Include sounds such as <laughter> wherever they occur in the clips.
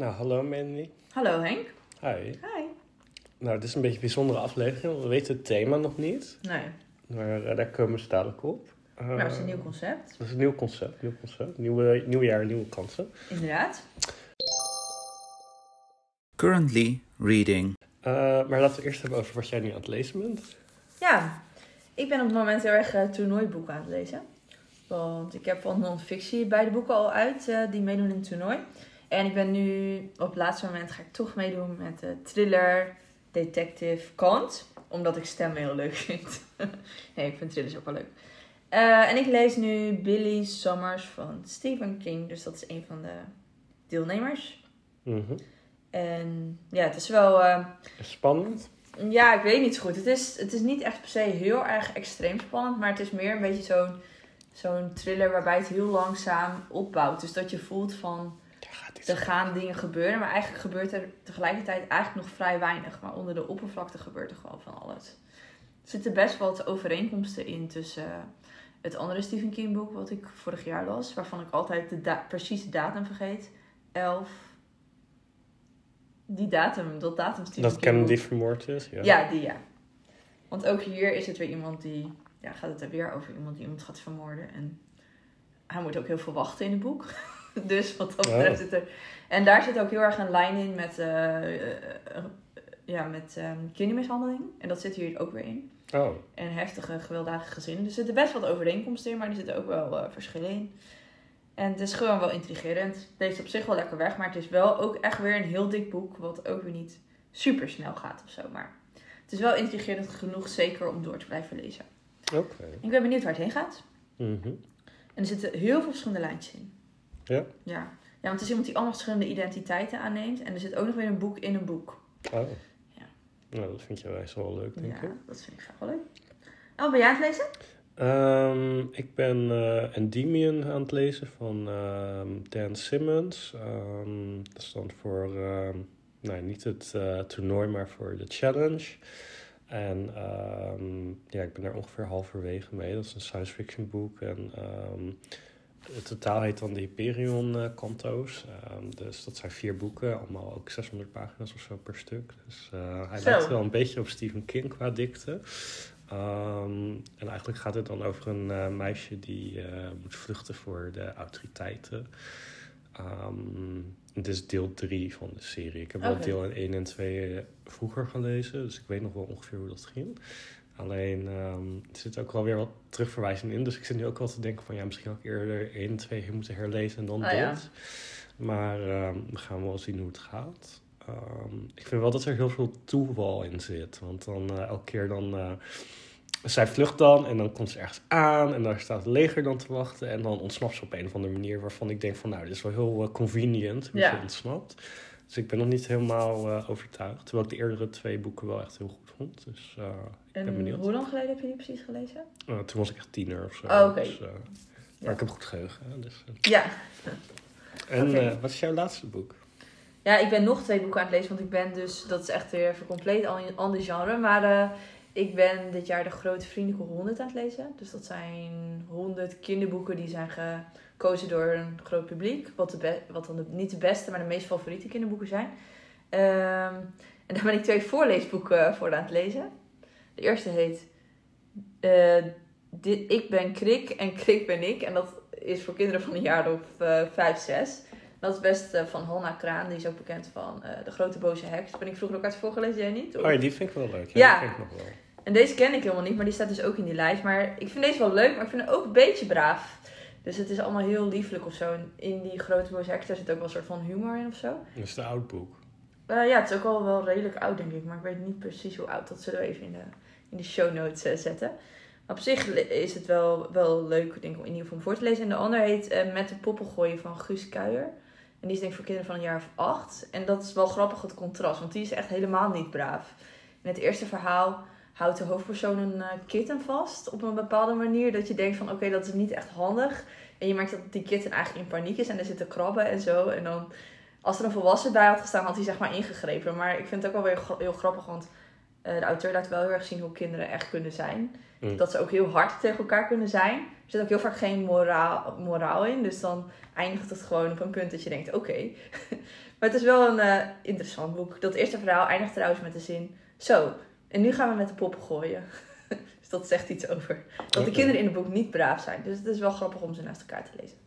Nou, hallo Mandy. Hallo Henk. Hi. Hi. Nou, dit is een beetje een bijzondere aflevering. want We weten het thema nog niet, Nee, maar eh, daar komen we dadelijk op. Eh, maar dat is een nieuw concept. Dat is een nieuw concept, nieuw concept. Nieuwe, nieuw jaar, nieuwe kansen. Inderdaad. Currently reading. Eh, maar laten we eerst hebben over wat jij nu aan het lezen bent. Ja, ik ben op het moment heel erg uh, toernooiboeken aan het lezen. Want ik heb van non-fictie beide boeken al uit eh, die meedoen in het toernooi. En ik ben nu, op het laatste moment ga ik toch meedoen met de thriller Detective Kant. Omdat ik stemmen heel leuk vind. <laughs> nee, ik vind thrillers ook wel leuk. Eh, en ik lees nu Billy Summers van Stephen King. Dus dat is een van de deelnemers. Mhm. En ja, het is wel... eh, Spannend. ja, ik weet niet zo goed. Het is, het is niet echt per se heel erg extreem spannend, maar het is meer een beetje zo'n zo'n thriller waarbij het heel langzaam opbouwt. Dus dat je voelt van. Er gaan dingen gebeuren, maar eigenlijk gebeurt er tegelijkertijd eigenlijk nog vrij weinig. Maar onder de oppervlakte gebeurt er gewoon van alles. Er zitten best wel wat overeenkomsten in tussen het andere Stephen King boek wat ik vorig jaar las, waarvan ik altijd de da precieze datum vergeet. 11. Die datum, dat datum Stephen Dat King Kennedy boek. vermoord is, ja. Ja, die ja. Want ook hier is het weer iemand die... Ja, gaat het er weer over iemand die iemand gaat vermoorden. En hij moet ook heel veel wachten in het boek. <laughs> <laughs> dus wat dat Oh. betreft zit er... En daar zit ook heel erg een lijn in met... eh, eh, eh, ja, met ehm, kindermishandeling. En dat zit hier ook weer in. Oh, En heftige, gewelddadige gezinnen. Dus er zitten best wat overeenkomsten in, maar er zitten ook wel verschillen in. En het is gewoon wel intrigerend. Het leest op zich wel lekker weg, maar het is wel ook echt weer een heel dik boek, wat ook weer niet super snel gaat of zo. Maar het is wel intrigerend genoeg, zeker om door te blijven lezen. oké. Ik ben benieuwd waar het heen gaat. Mhm. En er zitten heel veel verschillende lijntjes in. Ja? Ja. Ja, want het is iemand die allemaal verschillende identiteiten aanneemt. En er zit ook nog weer een boek in een boek. Oh. Ja. Nou, dat vind je wel wel leuk, denk ja, ik. dat vind ik graag wel leuk. En wat ben jij aan het lezen? Ehm, ik ben eh Endymion aan het lezen van ehm, Dan Simmons. Ehm, dat stond voor, nou niet het eh, toernooi, maar voor de challenge. En ja, ik ben daar ongeveer halverwege mee. Dat is een science fiction boek. En het totaal heet dan de Hyperion eh, Kanto's. Ehm, dus dat zijn vier boeken, allemaal ook 600 pagina's of zo per stuk. Dus eh, hij lijkt wel een beetje op Stephen King qua dikte. Ehm, en eigenlijk gaat het dan over een eh, meisje die eh, moet vluchten voor de autoriteiten. Het is deel 3 van de serie. Ik heb wel deel 1 en 2 eh, vroeger gelezen, dus ik weet nog wel ongeveer hoe dat ging. Alleen ehm, er zit ook wel weer wat terugverwijzing in. Dus ik zit nu ook wel te denken van ja, misschien ik eerder 1 en 2 moeten herlezen en dan Ah, dit. ja. Maar ehm, we gaan wel zien hoe het gaat. Ehm, ik vind wel dat er heel veel toeval in zit. Want dan eh, elke keer dan. eh, zij vlucht dan en dan komt ze ergens aan en daar staat het leger dan te wachten. En dan ontsnapt ze op een of andere manier waarvan ik denk van nou, dit is wel heel eh, convenient hoe Ja. ze ontsnapt. Dus ik ben nog niet helemaal eh, overtuigd. Terwijl ik de eerdere twee boeken wel echt heel goed vond. Dus eh, ik ben En benieuwd. hoe lang geleden heb je die precies gelezen? Eh, toen was ik echt tiener of zo. Oh. Dus, maar ik heb goed geheugen. Dus. Ja. En wat is jouw laatste boek? Ja, ik ben nog twee boeken aan het lezen, want ik ben dus, dat is echt weer even compleet een ander genre. Maar ik ben dit jaar de Grote Vriendelijke 100 aan het lezen. Dus dat zijn 100 kinderboeken die zijn gekozen door een groot publiek. Wat, de wat dan de, niet de beste, maar de meest favoriete kinderboeken zijn. Ehm, en daar ben ik twee voorleesboeken voor aan het lezen. De eerste heet eh, dit, Ik ben Krik en Krik ben ik. En dat is voor kinderen van een jaar of eh 5, 6. Dat is best eh, van Hanna Kraan. Die is ook bekend van eh, De Grote Boze Heks. Ben ik vroeger ook uit voorgelezen, jij niet? Of- Oh ja, die vind ik wel leuk. Ja. Die vind ik nog wel. En deze ken ik helemaal niet, maar die staat dus ook in die lijst. Maar ik vind deze wel leuk, maar ik vind het ook een beetje braaf. Dus het is allemaal heel lieflijk of zo. En in die Grote Boze Heks daar zit ook wel een soort van humor in of zo. Dat is de oud boek. Eh, ja, het is ook al wel redelijk oud, denk ik. Maar ik weet niet precies hoe oud. Dat zullen we even in de, in de show notes eh, zetten. Maar op zich is het wel, wel leuk, denk ik, om in ieder geval om voor te lezen. En de ander heet eh, Met de poppen gooien van Guus Kuijer. En die is denk ik voor kinderen van een jaar of acht. En dat is wel grappig, het contrast. Want die is echt helemaal niet braaf. In het eerste verhaal houdt de hoofdpersoon een eh, kitten vast. Op een bepaalde manier. Dat je denkt van, oké, dat is niet echt handig. En je merkt dat die kitten eigenlijk in paniek is. En er zitten krabben en zo. En dan als er een volwassen bij had gestaan, had hij zeg maar ingegrepen. Maar ik vind het ook wel weer heel grappig, want eh, de auteur laat wel heel erg zien hoe kinderen echt kunnen zijn. Mm. Dat ze ook heel hard tegen elkaar kunnen zijn. Er zit ook heel vaak geen moraal, moraal in. Dus dan eindigt het gewoon op een punt dat je denkt, oké. <laughs> Maar het is wel een eh, interessant boek. Dat eerste verhaal eindigt trouwens met de zin... Zo, en nu gaan we met de poppen gooien. <laughs> dus dat zegt iets over. Dat de kinderen in het boek niet braaf zijn. Dus het is wel grappig om ze naast elkaar te lezen.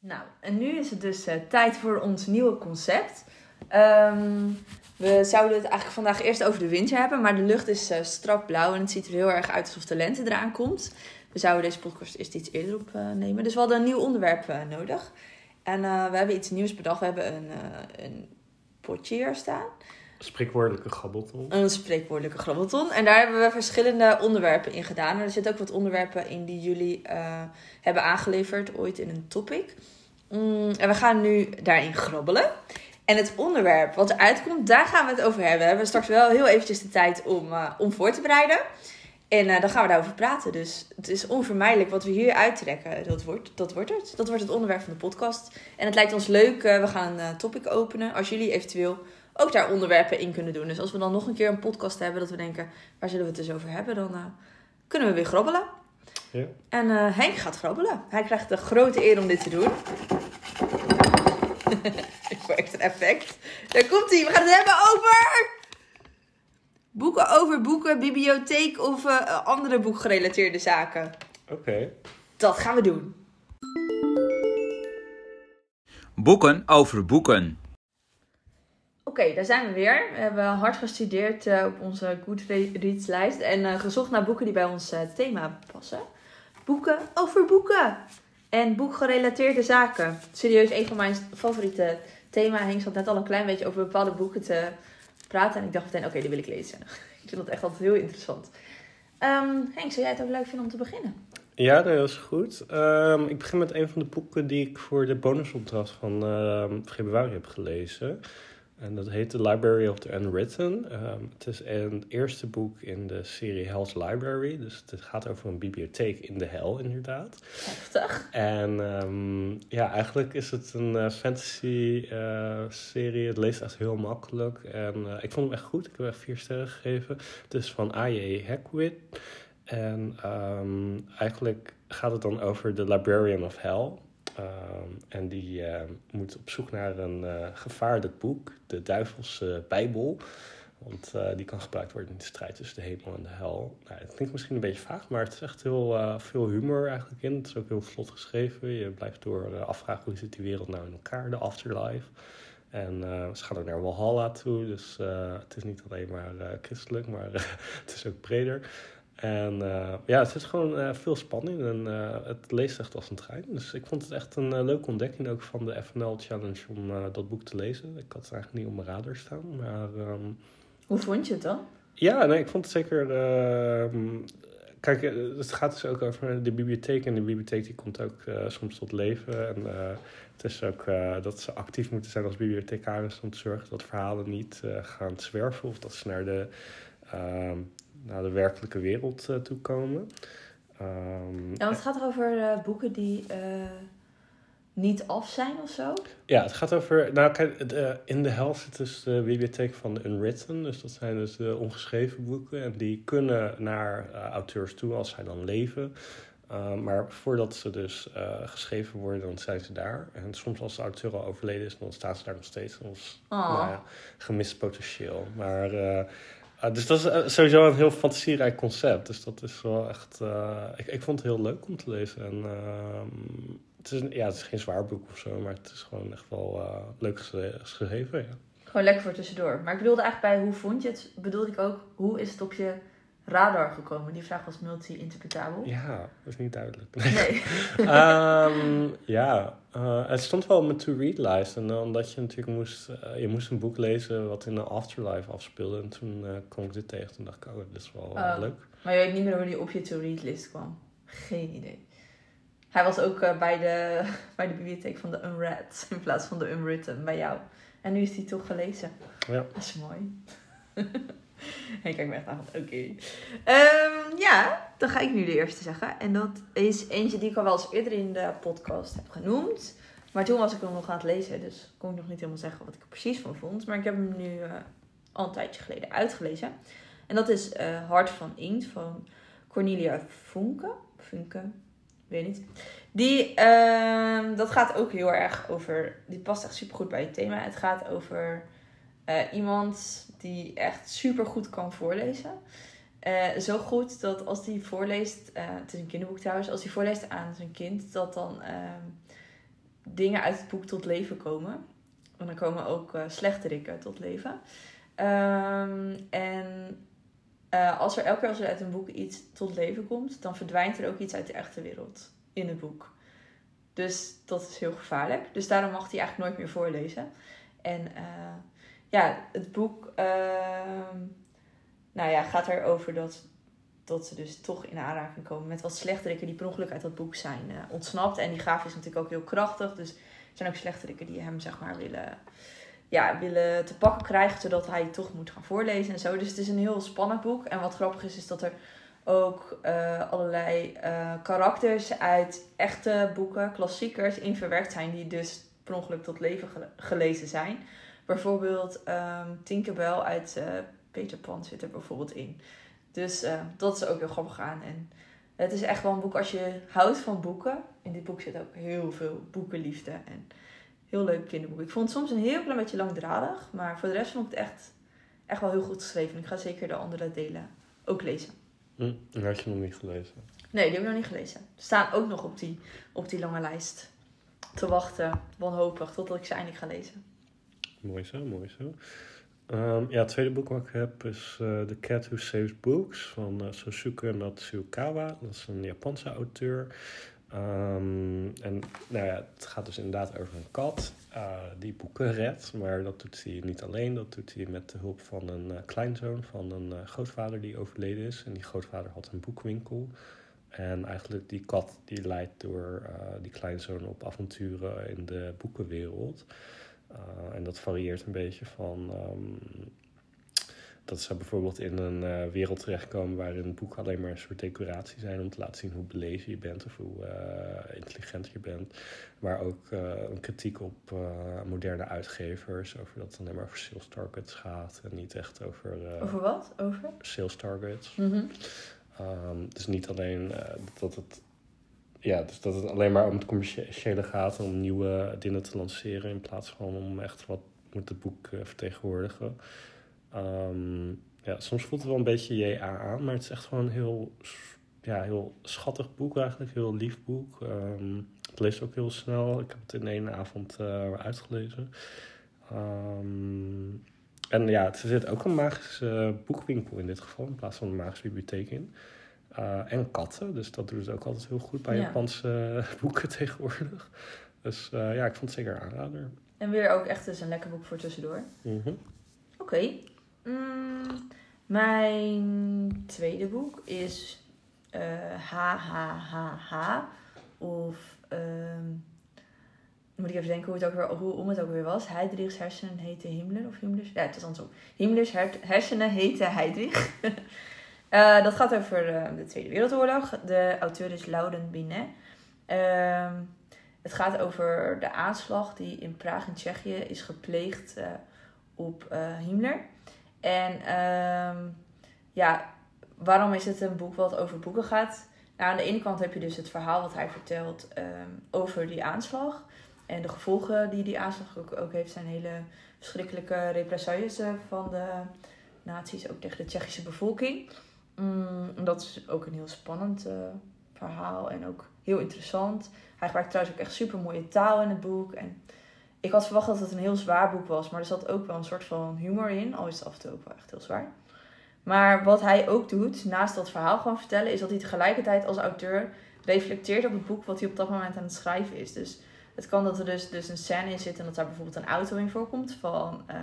Nou, en nu is het dus eh, tijd voor ons nieuwe concept. Ehm, we zouden het eigenlijk vandaag eerst over de winter hebben, maar de lucht is eh, strak blauw en het ziet er heel erg uit alsof de lente eraan komt. We zouden deze podcast eerst iets eerder opnemen, dus we hadden een nieuw onderwerp eh, nodig. En eh, we hebben iets nieuws bedacht. We hebben een, eh, een potje hier staan, Spreekwoordelijke gabbelton. een spreekwoordelijke grabbelton. En daar hebben we verschillende onderwerpen in gedaan. En er zitten ook wat onderwerpen in die jullie eh, hebben aangeleverd ooit in een topic. Mm, en we gaan nu daarin grabbelen. En het onderwerp wat eruit komt, daar gaan we het over hebben. We hebben straks wel heel eventjes de tijd om, eh, om voor te bereiden. En eh, dan gaan we daarover praten. Dus het is onvermijdelijk wat we hier uittrekken. Dat wordt, dat wordt het. Dat wordt het onderwerp van de podcast. En het lijkt ons leuk. eh, we gaan een eh, topic openen. Als jullie eventueel ook daar onderwerpen in kunnen doen. Dus als we dan nog een keer een podcast hebben dat we denken, waar zullen we het dus over hebben? Dan kunnen we weer grabbelen. Ja. En Henk gaat grabbelen. Hij krijgt de grote eer om dit te doen. <laughs> Ik wil echt een effect. Daar komt hij. We gaan het hebben over... Boeken over boeken, bibliotheek of eh, andere boekgerelateerde zaken. Oké. Dat gaan we doen. Boeken over boeken. Oké, daar zijn we weer. We hebben hard gestudeerd eh, op onze Goodreads lijst en eh, gezocht naar boeken die bij ons eh, thema passen. Boeken over boeken en boekgerelateerde zaken. Serieus, een van mijn favoriete thema's. Henk zat net al een klein beetje over bepaalde boeken te praten en ik dacht meteen, oké, die wil ik lezen. <laughs> ik vind dat echt altijd heel interessant. Ehm, Henk, zou jij het ook leuk vinden om te beginnen? Ja, dat is goed. Ehm, ik begin met een van de boeken die ik voor de bonusopdracht van ehm, februari heb gelezen. En dat heet The Library of the Unwritten. Ehm, het is een eerste boek in de serie Hell's Library. Dus het gaat over een bibliotheek in de hel, inderdaad. Heftig. En ehm, ja, eigenlijk is het een eh, fantasy eh, serie. Het leest echt heel makkelijk. En eh, ik vond hem echt goed. Ik heb echt vier sterren gegeven. Het is van A.J. Heckwit. En ehm, eigenlijk gaat het dan over de Librarian of Hell. Ehm, en die eh, moet op zoek naar een eh gevaarlijk boek, de Duivelse Bijbel. Want eh, die kan gebruikt worden in de strijd tussen de hemel en de hel. Nou, het klinkt misschien een beetje vaag, maar het is echt heel eh, veel humor eigenlijk in. Het is ook heel vlot geschreven. Je blijft door afvragen hoe zit die wereld nou in elkaar, de afterlife. En ze gaan ook naar Walhalla toe, dus het is niet alleen maar christelijk, maar <laughs> het is ook breder. En eh, ja, het is gewoon eh, veel spanning en eh, het leest echt als een trein. Dus ik vond het echt een leuke ontdekking ook van de FNL Challenge om dat boek te lezen. Ik had het eigenlijk niet op mijn radar staan, maar ehm, Hoe vond je het dan? ja, nee, ik vond het zeker. ehm, kijk, het gaat dus ook over de bibliotheek. En de bibliotheek die komt ook soms tot leven. En het is ook dat ze actief moeten zijn als bibliothecaris om te zorgen dat verhalen niet gaan zwerven. Of dat ze naar de, ehm, naar de werkelijke wereld eh, toe komen. Ehm, Ja, het gaat over eh, boeken die eh, niet af zijn of zo. Ja, het gaat over. Nou, kijk, in de hel zit dus de bibliotheek van de Unwritten. Dus dat zijn dus de ongeschreven boeken. En die kunnen naar auteurs toe als zij dan leven. Uh, maar voordat ze dus uh, geschreven worden, dan zijn ze daar. En soms als de auteur al overleden is, dan staan ze daar nog steeds als Oh. nou ja, gemist potentieel. Maar, uh, dus dat is sowieso een heel fantasierijk concept. Dus dat is wel echt... ik, ik vond het heel leuk om te lezen. En ehm, het is, ja, het is geen zwaar boek of zo, maar het is gewoon echt wel uh, leuk geschreven. Ja. Gewoon lekker voor tussendoor. Maar ik bedoelde eigenlijk bij hoe vond je het, bedoelde ik ook hoe is het op je radar gekomen? Die vraag was multi-interpretabel. Ja, dat is niet duidelijk. Nee. um, <laughs> ja, uh, het stond wel op mijn to-read lijst. En omdat je natuurlijk moest, uh, je moest een boek lezen wat in een afterlife afspeelde. En toen uh, kwam ik dit tegen en dacht ik, oh, dit is wel oh. leuk. Maar je weet niet meer hoe die op je to-read list kwam? Geen idee. Hij was ook bij, de, <laughs> bij de bibliotheek van de Unread <laughs> in plaats van de Unwritten bij jou. En nu is hij toch gelezen. Ja. Dat is mooi. <laughs> Hij kijkt me echt aan. Oké. Um, ja, dan ga ik nu de eerste zeggen. En dat is eentje die ik al wel eens eerder in de podcast heb genoemd. Maar toen was ik hem nog aan het lezen. Dus kon ik nog niet helemaal zeggen wat ik er precies van vond. Maar ik heb hem nu uh, al een tijdje geleden uitgelezen. En dat is uh, Hart van Inkt van Cornelia Funke. Funke. weet niet. Die, ehm, dat gaat ook heel erg over, die past echt super goed bij het thema. Het gaat over eh, iemand die echt super goed kan voorlezen. Eh, zo goed dat als hij voorleest, eh, het is een kinderboek trouwens, als hij voorleest aan zijn kind, dat dan ehm, dingen uit het boek tot leven komen. Want dan komen ook uh, slechterikken tot leven. Ehm, en als er elke keer als er uit een boek iets tot leven komt, dan verdwijnt er ook iets uit de echte wereld in het boek. Dus dat is heel gevaarlijk. Dus daarom mag hij eigenlijk nooit meer voorlezen. En ja, het boek ehm, nou ja, gaat erover dat, dat ze dus toch in aanraking komen met wat slechterikken die per ongeluk uit dat boek zijn uh, ontsnapt. En die graaf is natuurlijk ook heel krachtig. Dus er zijn ook slechterikken die hem zeg maar willen, ja, willen te pakken krijgen, zodat hij toch moet gaan voorlezen en zo. Dus het is een heel spannend boek. En wat grappig is, is dat er ook uh, allerlei uh, karakters uit echte boeken, klassiekers, in verwerkt zijn, die dus per ongeluk tot leven gelezen zijn. Bijvoorbeeld um, Tinkerbell uit uh, Peter Pan zit er bijvoorbeeld in. Dus uh, dat is ook heel grappig aan. En het is echt wel een boek als je houdt van boeken. In dit boek zit ook heel veel boekenliefde. En heel leuk kinderboek. Ik vond het soms een heel klein beetje langdradig. Maar voor de rest vond ik het echt, echt wel heel goed geschreven. Ik ga zeker de andere delen ook lezen. Hm, dat had je nog niet gelezen? Nee, die heb ik nog niet gelezen. Ze staan ook nog op die, op die lange lijst. Te wachten, wanhopig, totdat ik ze eindelijk ga lezen. Mooi zo, mooi zo. Um, ja, het tweede boek wat ik heb is uh, The Cat Who Saves Books van uh, Sosuke Natsukawa. Dat is een Japanse auteur. Um, en nou ja, het gaat dus inderdaad over een kat uh, die boeken redt. Maar dat doet hij niet alleen. Dat doet hij met de hulp van een kleinzoon van een grootvader die overleden is. En die grootvader had een boekwinkel. En eigenlijk die kat die leidt door die kleinzoon op avonturen in de boekenwereld. Uh, en dat varieert een beetje van um, dat ze bijvoorbeeld in een uh, wereld terechtkomen waarin boeken alleen maar een soort decoratie zijn om te laten zien hoe belezen je bent of hoe uh, intelligent je bent. Maar ook een kritiek op moderne uitgevers, over dat het alleen maar over sales targets gaat en niet echt over. over wat? Over? Sales targets. Mm -hmm. um, dus niet alleen dat het ja, dus dat het alleen maar om het commerciële gaat, om nieuwe dingen te lanceren in plaats van om echt wat moet het boek uh, vertegenwoordigen. Um, ja, soms voelt het wel een beetje JA aan, maar het is echt gewoon een heel, ja, heel schattig boek eigenlijk, heel lief boek. Het leest ook heel snel. Ik heb het in één avond uh, uitgelezen. Um, en ja, er zit ook een magische boekwinkel in dit geval, in plaats van een magische bibliotheek in. Uh, en katten. Dus dat doen ze ook altijd heel goed bij Ja. Japanse <laughs> boeken tegenwoordig. Dus uh, ja, ik vond het zeker een aanrader. En weer ook echt eens een lekker boek voor tussendoor. Mhm. Oké. Mm, mijn tweede boek is eh HHHH. Of ehm, moet ik even denken hoe het ook weer, hoe, om het ook weer was. Heidrichs hersenen heten Himmler. Of Himmlers? Ja, het is andersom. Himmlers her- hersenen heten Heidrich. <laughs> Eh, dat gaat over eh, de Tweede Wereldoorlog. De auteur is Lauden Binet. Ehm, het gaat over de aanslag die in Praag in Tsjechië is gepleegd eh, op Himmler. En ehm, ja, waarom is het een boek wat over boeken gaat? Nou, aan de ene kant heb je dus het verhaal wat hij vertelt ehm, over die aanslag. En de gevolgen die die aanslag ook, heeft zijn hele verschrikkelijke represailles van de nazi's, ook tegen de Tsjechische bevolking. Mm, dat is ook een heel spannend eh, verhaal en ook heel interessant. Hij gebruikt trouwens ook echt super mooie taal in het boek. En ik had verwacht dat het een heel zwaar boek was, maar er zat ook wel een soort van humor in. Al is het af en toe ook wel echt heel zwaar. Maar wat hij ook doet, naast dat verhaal gewoon vertellen, is dat hij tegelijkertijd als auteur reflecteert op het boek wat hij op dat moment aan het schrijven is. Dus het kan dat er dus, dus een scène in zit en dat daar bijvoorbeeld een auto in voorkomt van. Uh,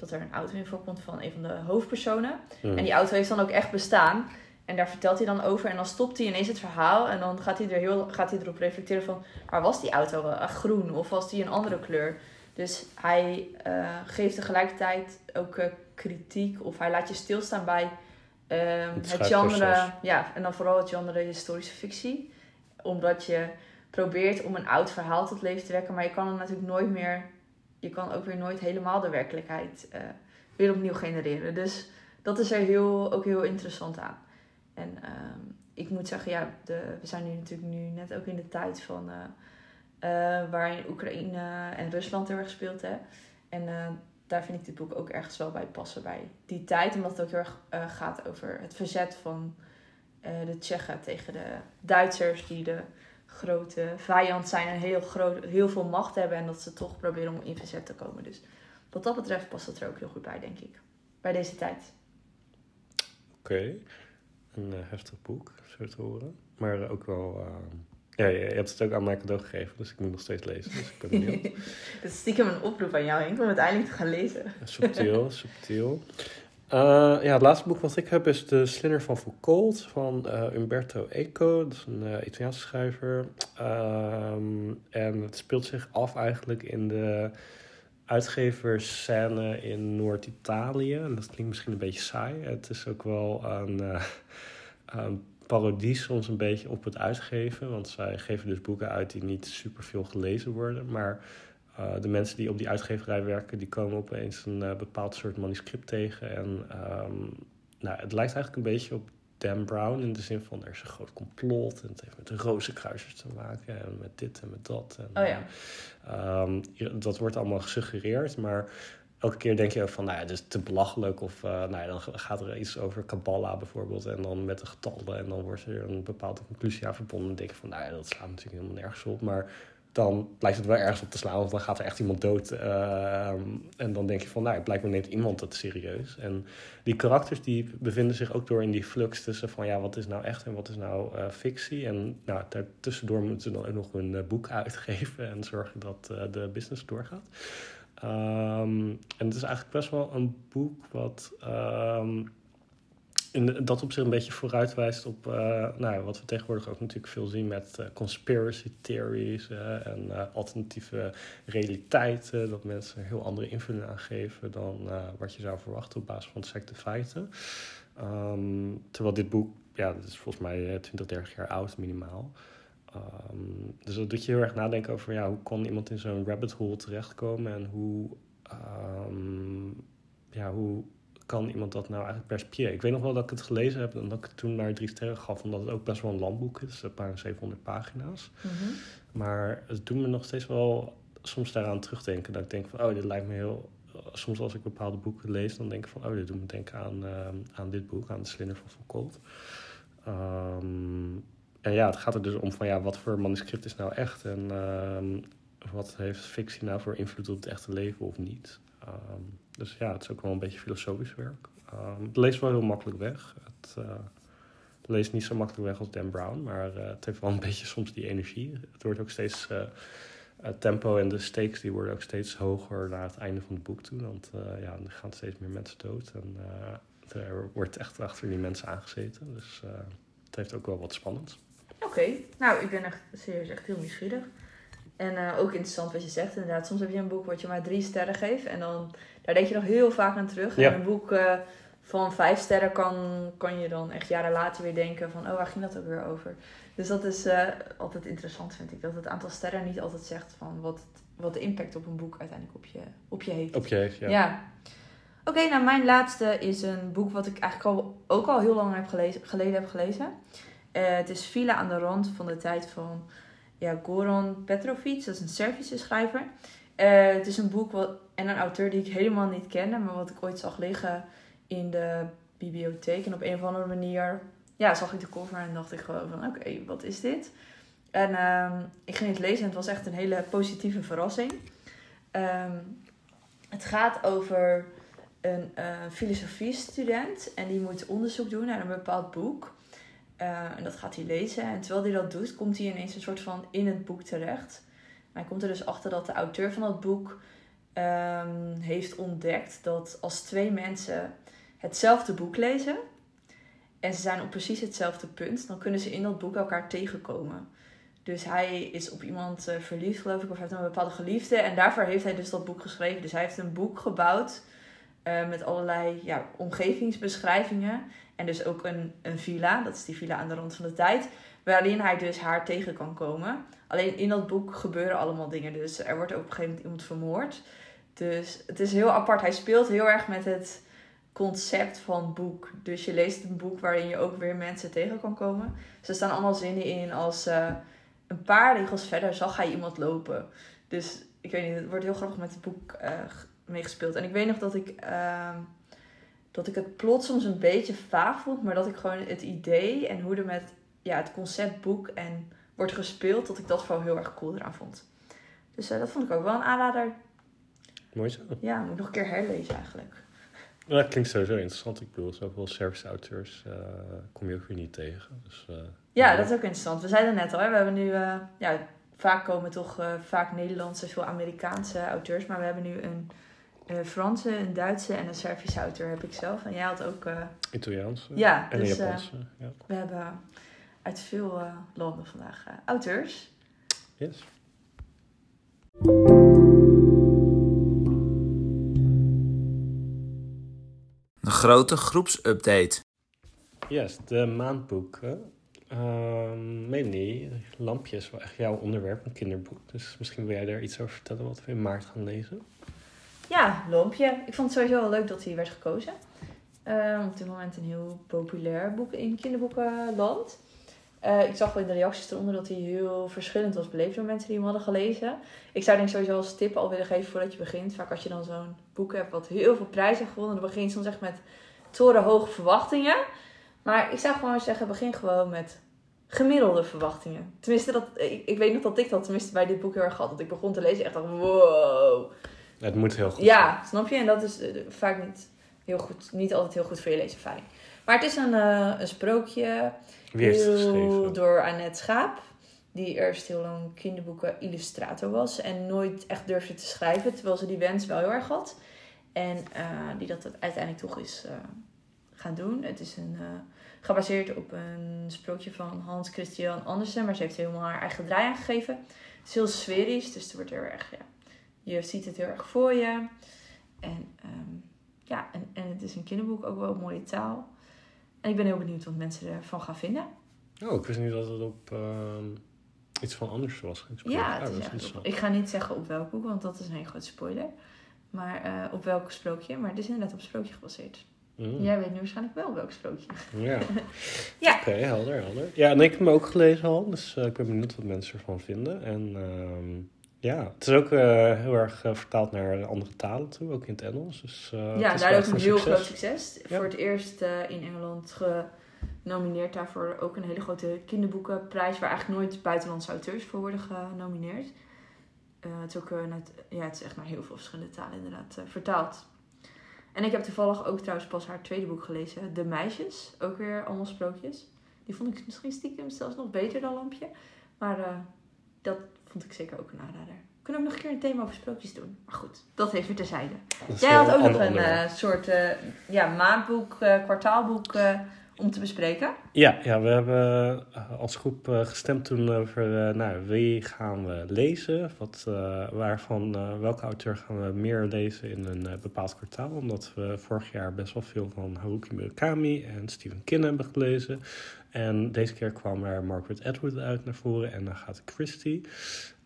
dat er een auto in voorkomt van een van de hoofdpersonen. Mhm. En die auto heeft dan ook echt bestaan. En daar vertelt hij dan over. En dan stopt hij ineens het verhaal. En dan gaat hij, er heel, gaat hij erop reflecteren van... Maar was die auto wel groen? Of was die een andere kleur? Dus hij uh, geeft tegelijkertijd ook uh, kritiek. Of hij laat je stilstaan bij um, het, het genre... Ja, en dan vooral het genre historische fictie. Omdat je probeert om een oud verhaal tot leven te wekken. Maar je kan het natuurlijk nooit meer... Je kan ook weer nooit helemaal de werkelijkheid uh, weer opnieuw genereren. Dus dat is er heel, ook heel interessant aan. En um, ik moet zeggen, ja, de, we zijn nu natuurlijk nu net ook in de tijd van... eh, eh, waarin Oekraïne en Rusland heel erg speelt, hè. En eh, daar vind ik dit boek ook ergens wel bij passen bij die tijd. Omdat het ook heel erg eh, gaat over het verzet van eh, de Tsjechen tegen de Duitsers... die de grote vijand zijn en heel, groot, heel veel macht hebben... en dat ze toch proberen om in verzet te komen. Dus wat dat betreft past het er ook heel goed bij, denk ik. Bij deze tijd. Oké, een eh, heftig boek, zo te horen. Maar ook wel... eh, ja, je, je hebt het ook aan mij cadeau gegeven, dus ik moet nog steeds lezen. Dus ik ben benieuwd. <laughs> Dat is stiekem een oproep aan jou, Henk, om het eindelijk te gaan lezen. subtiel, subtiel. Eh, ja, het laatste boek wat ik heb is De Slinger van Foucault van eh, Umberto Eco. Dat is een eh, Italiaanse schrijver. Ehm, en het speelt zich af eigenlijk in de uitgeversscène in Noord-Italië. En dat klinkt misschien een beetje saai. Het is ook wel een, een parodie soms een beetje op het uitgeven. Want zij geven dus boeken uit die niet super veel gelezen worden. Maar de mensen die op die uitgeverij werken, die komen opeens een uh, bepaald soort manuscript tegen. En um, nou, het lijkt eigenlijk een beetje op Dan Brown in de zin van er is een groot complot en het heeft met de rozenkruisers te maken en met dit en met dat. En, oh ja. Um, dat wordt allemaal gesuggereerd, maar elke keer denk je van, nou ja, dit is te belachelijk. Of uh, nou ja, dan gaat er iets over Kabbalah bijvoorbeeld en dan met de getallen en dan wordt er een bepaalde conclusie aan verbonden. En denk je van, nou ja, dat slaat natuurlijk helemaal nergens op, maar dan lijkt het wel ergens op te slaan, want dan gaat er echt iemand dood. Uh, en dan denk je van, nou, blijkbaar neemt iemand het serieus. En die karakters die bevinden zich ook door in die flux tussen van, ja, wat is nou echt en wat is nou uh, fictie. En nou, daartussendoor moeten ze dan ook nog een uh, boek <laughs> uitgeven en zorgen dat de business doorgaat. Um, en het is eigenlijk best wel een boek wat um, in dat opzicht een beetje vooruitwijst op uh, nou, wat we tegenwoordig ook natuurlijk veel zien met uh, conspiracy theories uh, en alternatieve realiteiten. Dat mensen heel andere invulling aan geven dan wat je zou verwachten op basis van exacte feiten. Um, terwijl dit boek, ja, dat is volgens mij 20, 30 jaar oud minimaal. Um, dus dat doet je heel erg nadenken over ja, hoe kan iemand in zo'n rabbit hole terechtkomen en hoe, um, ja, hoe kan iemand dat nou eigenlijk percipiëren? Ik weet nog wel dat ik het gelezen heb en dat ik het toen naar drie sterren gaf, omdat het ook best wel een landboek is, een paar 700 pagina's. Mm -hmm. Maar het doet me nog steeds wel soms daaraan terugdenken. Dat ik denk van, oh, dit lijkt me heel. Soms als ik bepaalde boeken lees, dan denk ik van, oh, dit doet me denken aan, uh, aan dit boek, aan de Slinger van Foucault. Um, en ja, het gaat er dus om van, ja, wat voor manuscript is nou echt en um, wat heeft fictie nou voor invloed op het echte leven of niet. Um, dus ja, het is ook wel een beetje filosofisch werk. Um, het leest wel heel makkelijk weg. Het uh, leest niet zo makkelijk weg als Dan Brown, maar uh, het heeft wel een <laughs> beetje soms die energie. Het wordt ook steeds. Uh, het tempo en de stakes die worden ook steeds hoger naar het einde van het boek toe. Want ja, er gaan steeds meer mensen dood. En er wordt echt achter die mensen aangezeten. Dus het heeft ook wel wat spannends. Oké, nou, ik ben echt serieus echt heel nieuwsgierig. En ook interessant wat je zegt, inderdaad. Soms heb je een boek wat je maar drie sterren geeft. En dan, daar denk je nog heel vaak aan terug. Ja. En een boek uh, van vijf sterren kan, kan je dan echt jaren later weer denken van... Oh, waar ging dat ook weer over? Dus dat is uh, altijd interessant, vind ik. Dat het aantal sterren niet altijd zegt van wat, wat de impact op een boek uiteindelijk op je, op je heeft. Op je heeft, ja. ja. Oké, okay, nou mijn laatste is een boek wat ik eigenlijk al, ook al heel lang heb gelezen, geleden heb gelezen. het is Villa aan de rand van de tijd van ja, Goran Petrovic, dat is een Servische schrijver. Uh, het is een boek wat, en een auteur die ik helemaal niet kende, maar wat ik ooit zag liggen in de bibliotheek. En op een of andere manier ja, zag ik de cover en dacht ik gewoon van oké, wat is dit? En uh, ik ging het lezen en het was echt een hele positieve verrassing. Um, het gaat over een uh, filosofie-student en die moet onderzoek doen naar een bepaald boek. Uh, en dat gaat hij lezen. En terwijl hij dat doet, komt hij ineens een soort van in het boek terecht. Hij komt er dus achter dat de auteur van dat boek um, heeft ontdekt dat als twee mensen hetzelfde boek lezen en ze zijn op precies hetzelfde punt, dan kunnen ze in dat boek elkaar tegenkomen. Dus hij is op iemand uh, verliefd, geloof ik, of heeft een bepaalde geliefde. En daarvoor heeft hij dus dat boek geschreven. Dus hij heeft een boek gebouwd uh, met allerlei ja, omgevingsbeschrijvingen. En dus ook een, een villa, dat is die villa aan de rand van de tijd, waarin hij dus haar tegen kan komen. Alleen in dat boek gebeuren allemaal dingen. Dus er wordt op een gegeven moment iemand vermoord. Dus het is heel apart. Hij speelt heel erg met het concept van boek. Dus je leest een boek waarin je ook weer mensen tegen kan komen. Er staan allemaal zinnen in als eh, een paar regels verder zag hij iemand lopen. Dus ik weet niet, het wordt heel grappig met het boek eh, meegespeeld. En ik weet nog dat ik, ehm, dat ik het plot soms een beetje vaag vond, maar dat ik gewoon het idee en hoe er met ja, het concept boek en wordt gespeeld, dat ik dat vooral heel erg cool eraan vond. Dus eh, dat vond ik ook wel een aanrader. Mooi zo. Ja, moet ik nog een keer herlezen eigenlijk. Dat klinkt sowieso interessant. Ik bedoel, zoveel service-auteurs eh, kom je ook weer niet tegen. Dus, eh, Ja, dat is ook interessant. We zeiden net al, hè, we hebben nu, ja, vaak komen toch vaak Nederlandse, veel Amerikaanse auteurs, maar we hebben nu een Franse, een Duitse en een Servische auteur heb ik zelf. En jij had ook, Italiaans Ja, en dus, Japanse. ja. we hebben uit veel eh, landen vandaag eh, auteurs. Yes. Een grote groepsupdate. Yes, de maandboeken. Ehm Melanie, lampjes is wel echt jouw onderwerp, een kinderboek. Dus misschien wil jij daar iets over vertellen wat we in maart gaan lezen. Ja, Lompje. Ik vond het sowieso wel leuk dat hij werd gekozen. Eh, op dit moment een heel populair boek in kinderboekenland. Eh, ik zag wel in de reacties eronder dat hij heel verschillend was beleefd door mensen die hem hadden gelezen. Ik zou denk sowieso als tip al willen geven voordat je begint. Vaak als je dan zo'n boek hebt wat heel veel prijzen heeft gewonnen, dan begin je soms echt met torenhoge verwachtingen. Maar ik zou gewoon zeggen, begin gewoon met gemiddelde verwachtingen. Tenminste, dat, ik, ik weet nog dat ik dat tenminste bij dit boek heel erg had. Dat ik begon te lezen en echt dacht, wow. Het moet heel goed Ja, snap je? En dat is eh, vaak niet heel goed, niet altijd heel goed voor je leeservaring. Maar het is een, eh, een sprookje. Zijn. Wie heeft het heel geschreven? door Annette Schaap. Die eerst heel lang kinderboeken illustrator was. En nooit echt durfde te schrijven. Terwijl ze die wens wel heel erg had. En eh, die dat uiteindelijk toch is eh, gaan doen. Het is een, eh, gebaseerd op een sprookje van Hans Christian Andersen. Maar ze heeft helemaal haar eigen draai aan gegeven. Het is heel sferisch. Dus er wordt heel erg... Ja, je ziet het heel erg voor je. En ehm, ja, en, en het is een kinderboek. Ook wel mooie taal. En ik ben heel benieuwd wat mensen ervan gaan vinden. Oh, ik wist niet dat het op ehm, iets van anders was. Ja, het dat is echt interessant. op- ik ga niet zeggen op welk boek, want dat is een hele grote spoiler. Maar eh, op welk sprookje. Maar het is inderdaad op een sprookje gebaseerd. Mm. Jij weet nu waarschijnlijk wel welk sprookje. Ja. <laughs> Ja. Oké, helder, helder. Ja, en ik heb hem ook gelezen al, dus eh, ik ben benieuwd wat mensen ervan vinden. En ehm, ja, het is ook eh, heel erg eh, vertaald naar andere talen toe, ook in het Engels. Dus, eh, ja, daar ook een heel succes. groot succes. Ja. Voor het eerst in Engeland genomineerd daarvoor ook een hele grote kinderboekenprijs. Waar eigenlijk nooit buitenlandse auteurs voor worden genomineerd. Het, is ook, net, ja, het is echt naar heel veel verschillende talen inderdaad vertaald. En ik heb toevallig ook trouwens pas haar tweede boek gelezen. De Meisjes. Ook weer allemaal sprookjes. Die vond ik misschien stiekem zelfs nog beter dan Lampje. Maar dat vond ik zeker ook een aanrader. We kunnen ook nog een keer een thema over sprookjes doen. Maar goed, dat even terzijde. Jij had ook nog een eh, soort eh, ja, maandboek, eh, kwartaalboek om te bespreken. Ja, ja, we hebben eh, als groep eh, gestemd toen over eh, nou, wie gaan we lezen. Wat, waarvan, welke auteur gaan we meer lezen in een bepaald kwartaal. Omdat we vorig jaar best wel veel van Haruki Murakami en Stephen King hebben gelezen. En deze keer kwam er Margaret Atwood uit naar voren en Agatha Christie.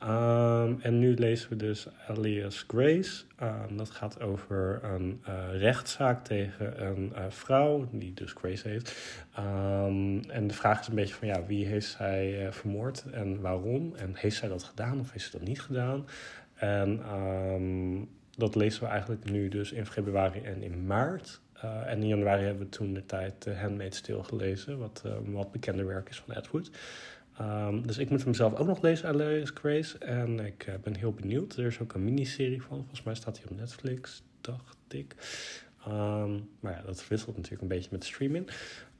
Ehm, en nu lezen we dus Alias Grace. Ehm, dat gaat over een eh, rechtszaak tegen een eh, vrouw, die dus Grace heet. Ehm, en de vraag is een beetje van ja, wie heeft zij eh, vermoord en waarom? En heeft zij dat gedaan of heeft ze dat niet gedaan? En dat lezen we eigenlijk nu dus in februari en in maart. En in januari hebben we toen de tijd uh, Handmaid's Tale gelezen, wat een wat bekender werk is van Atwood. Um, dus ik moet hem zelf ook nog lezen, Alias Grace. En ik uh, ben heel benieuwd. Er is ook een miniserie van. Volgens mij staat hij op Netflix, dacht ik. Um, maar ja, dat wisselt natuurlijk een beetje met streaming.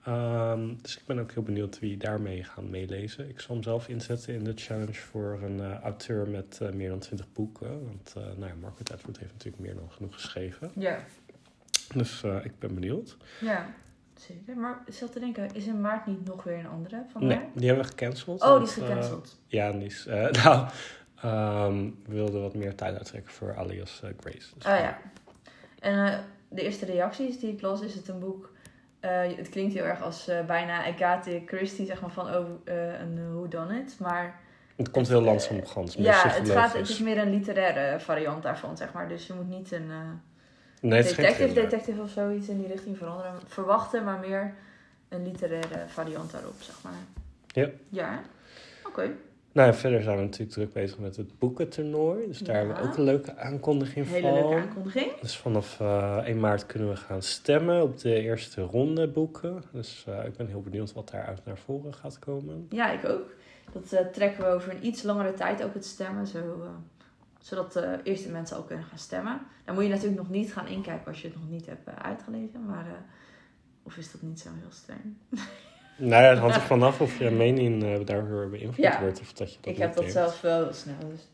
Um, dus ik ben ook heel benieuwd wie daarmee gaan meelezen. Ik zal hem zelf inzetten in de challenge voor een uh, auteur met uh, meer dan 20 boeken. Want nou ja, Margaret Atwood heeft natuurlijk meer dan genoeg geschreven. Ja. Dus ik ben benieuwd. Ja, zeker. Maar ik zat te denken, is in maart niet nog weer een andere van Nee, die hebben we gecanceld. Oh, die is gecanceld. ja, die is... <laughs> nou, um, we wilden wat meer tijd uittrekken voor Alias Grace. Dus oh ja. En de eerste reacties die ik las, is het een boek... Het klinkt heel erg als bijna Agatha Christie, zeg maar, van oh, een Who Done It, maar... Het komt heel langzaam op gang. Ja, het, gaat, het is meer een literaire variant daarvan, zeg maar. Dus je moet niet een... Nee, detective, detective of zoiets in die richting veranderen. Verwachten, maar meer een literaire variant daarop, zeg maar. Ja. Ja, oké. Nou, en verder zijn we natuurlijk druk bezig met het boekentoernooi. Dus daar Ja. hebben we ook een leuke aankondiging Hele van. leuke aankondiging. Dus vanaf eh 1 maart kunnen we gaan stemmen op de eerste ronde boeken. Dus eh, ik ben heel benieuwd wat daaruit naar voren gaat komen. Ja, ik ook. Dat eh, trekken we over een iets langere tijd ook het stemmen, zo, eh, zodat de eerste mensen al kunnen gaan stemmen. Dan moet je natuurlijk nog niet gaan inkijken als je het nog niet hebt eh, uitgelezen, maar... eh, of is dat niet zo heel streng? <laughs> Nou ja, het hangt er <laughs> vanaf of je mening eh, daardoor beïnvloed Ja. wordt. Of dat je dat ik heb dat zelf wel snel. Dus.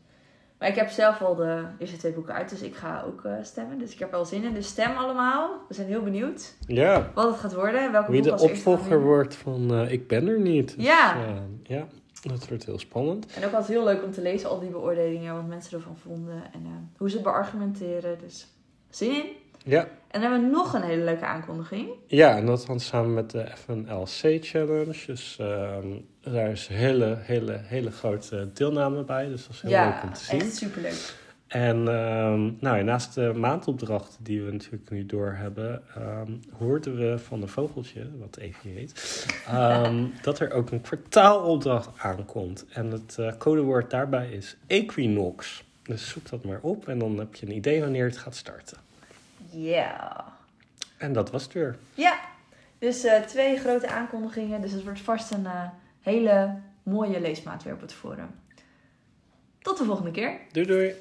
Maar ik heb zelf al de eerste twee boeken uit, dus ik ga ook stemmen. Dus ik heb al zin in. Dus stem allemaal. We zijn heel benieuwd Ja, wat het gaat worden. Welke wie de opvolger wordt van Ik ben er niet. Dus, Ja. ja, dat wordt heel spannend. En ook altijd heel leuk om te lezen, al die beoordelingen, wat mensen ervan vonden en eh, hoe ze het beargumenteren. Dus zin in. Ja, En dan hebben we nog een hele leuke aankondiging. ja en dat dan samen met de FNLC Challenge. Dus ehm, daar is hele, hele, hele grote deelname bij. Dus dat is heel leuk ja, om te zien. echt superleuk. En ehm, nou, ja, naast de maandopdrachten die we natuurlijk nu door hebben, ehm, hoorden we van een vogeltje, wat Evie heet, ehm, <laughs> dat er ook een kwartaalopdracht aankomt. En het eh, codewoord daarbij is Equinox. Dus zoek dat maar op en dan heb je een idee wanneer het gaat starten. Ja. En dat was het weer. Ja, dus eh, twee grote aankondigingen. Dus het wordt vast een eh, hele mooie leesmaat weer op het forum. Tot de volgende keer. Doei doei!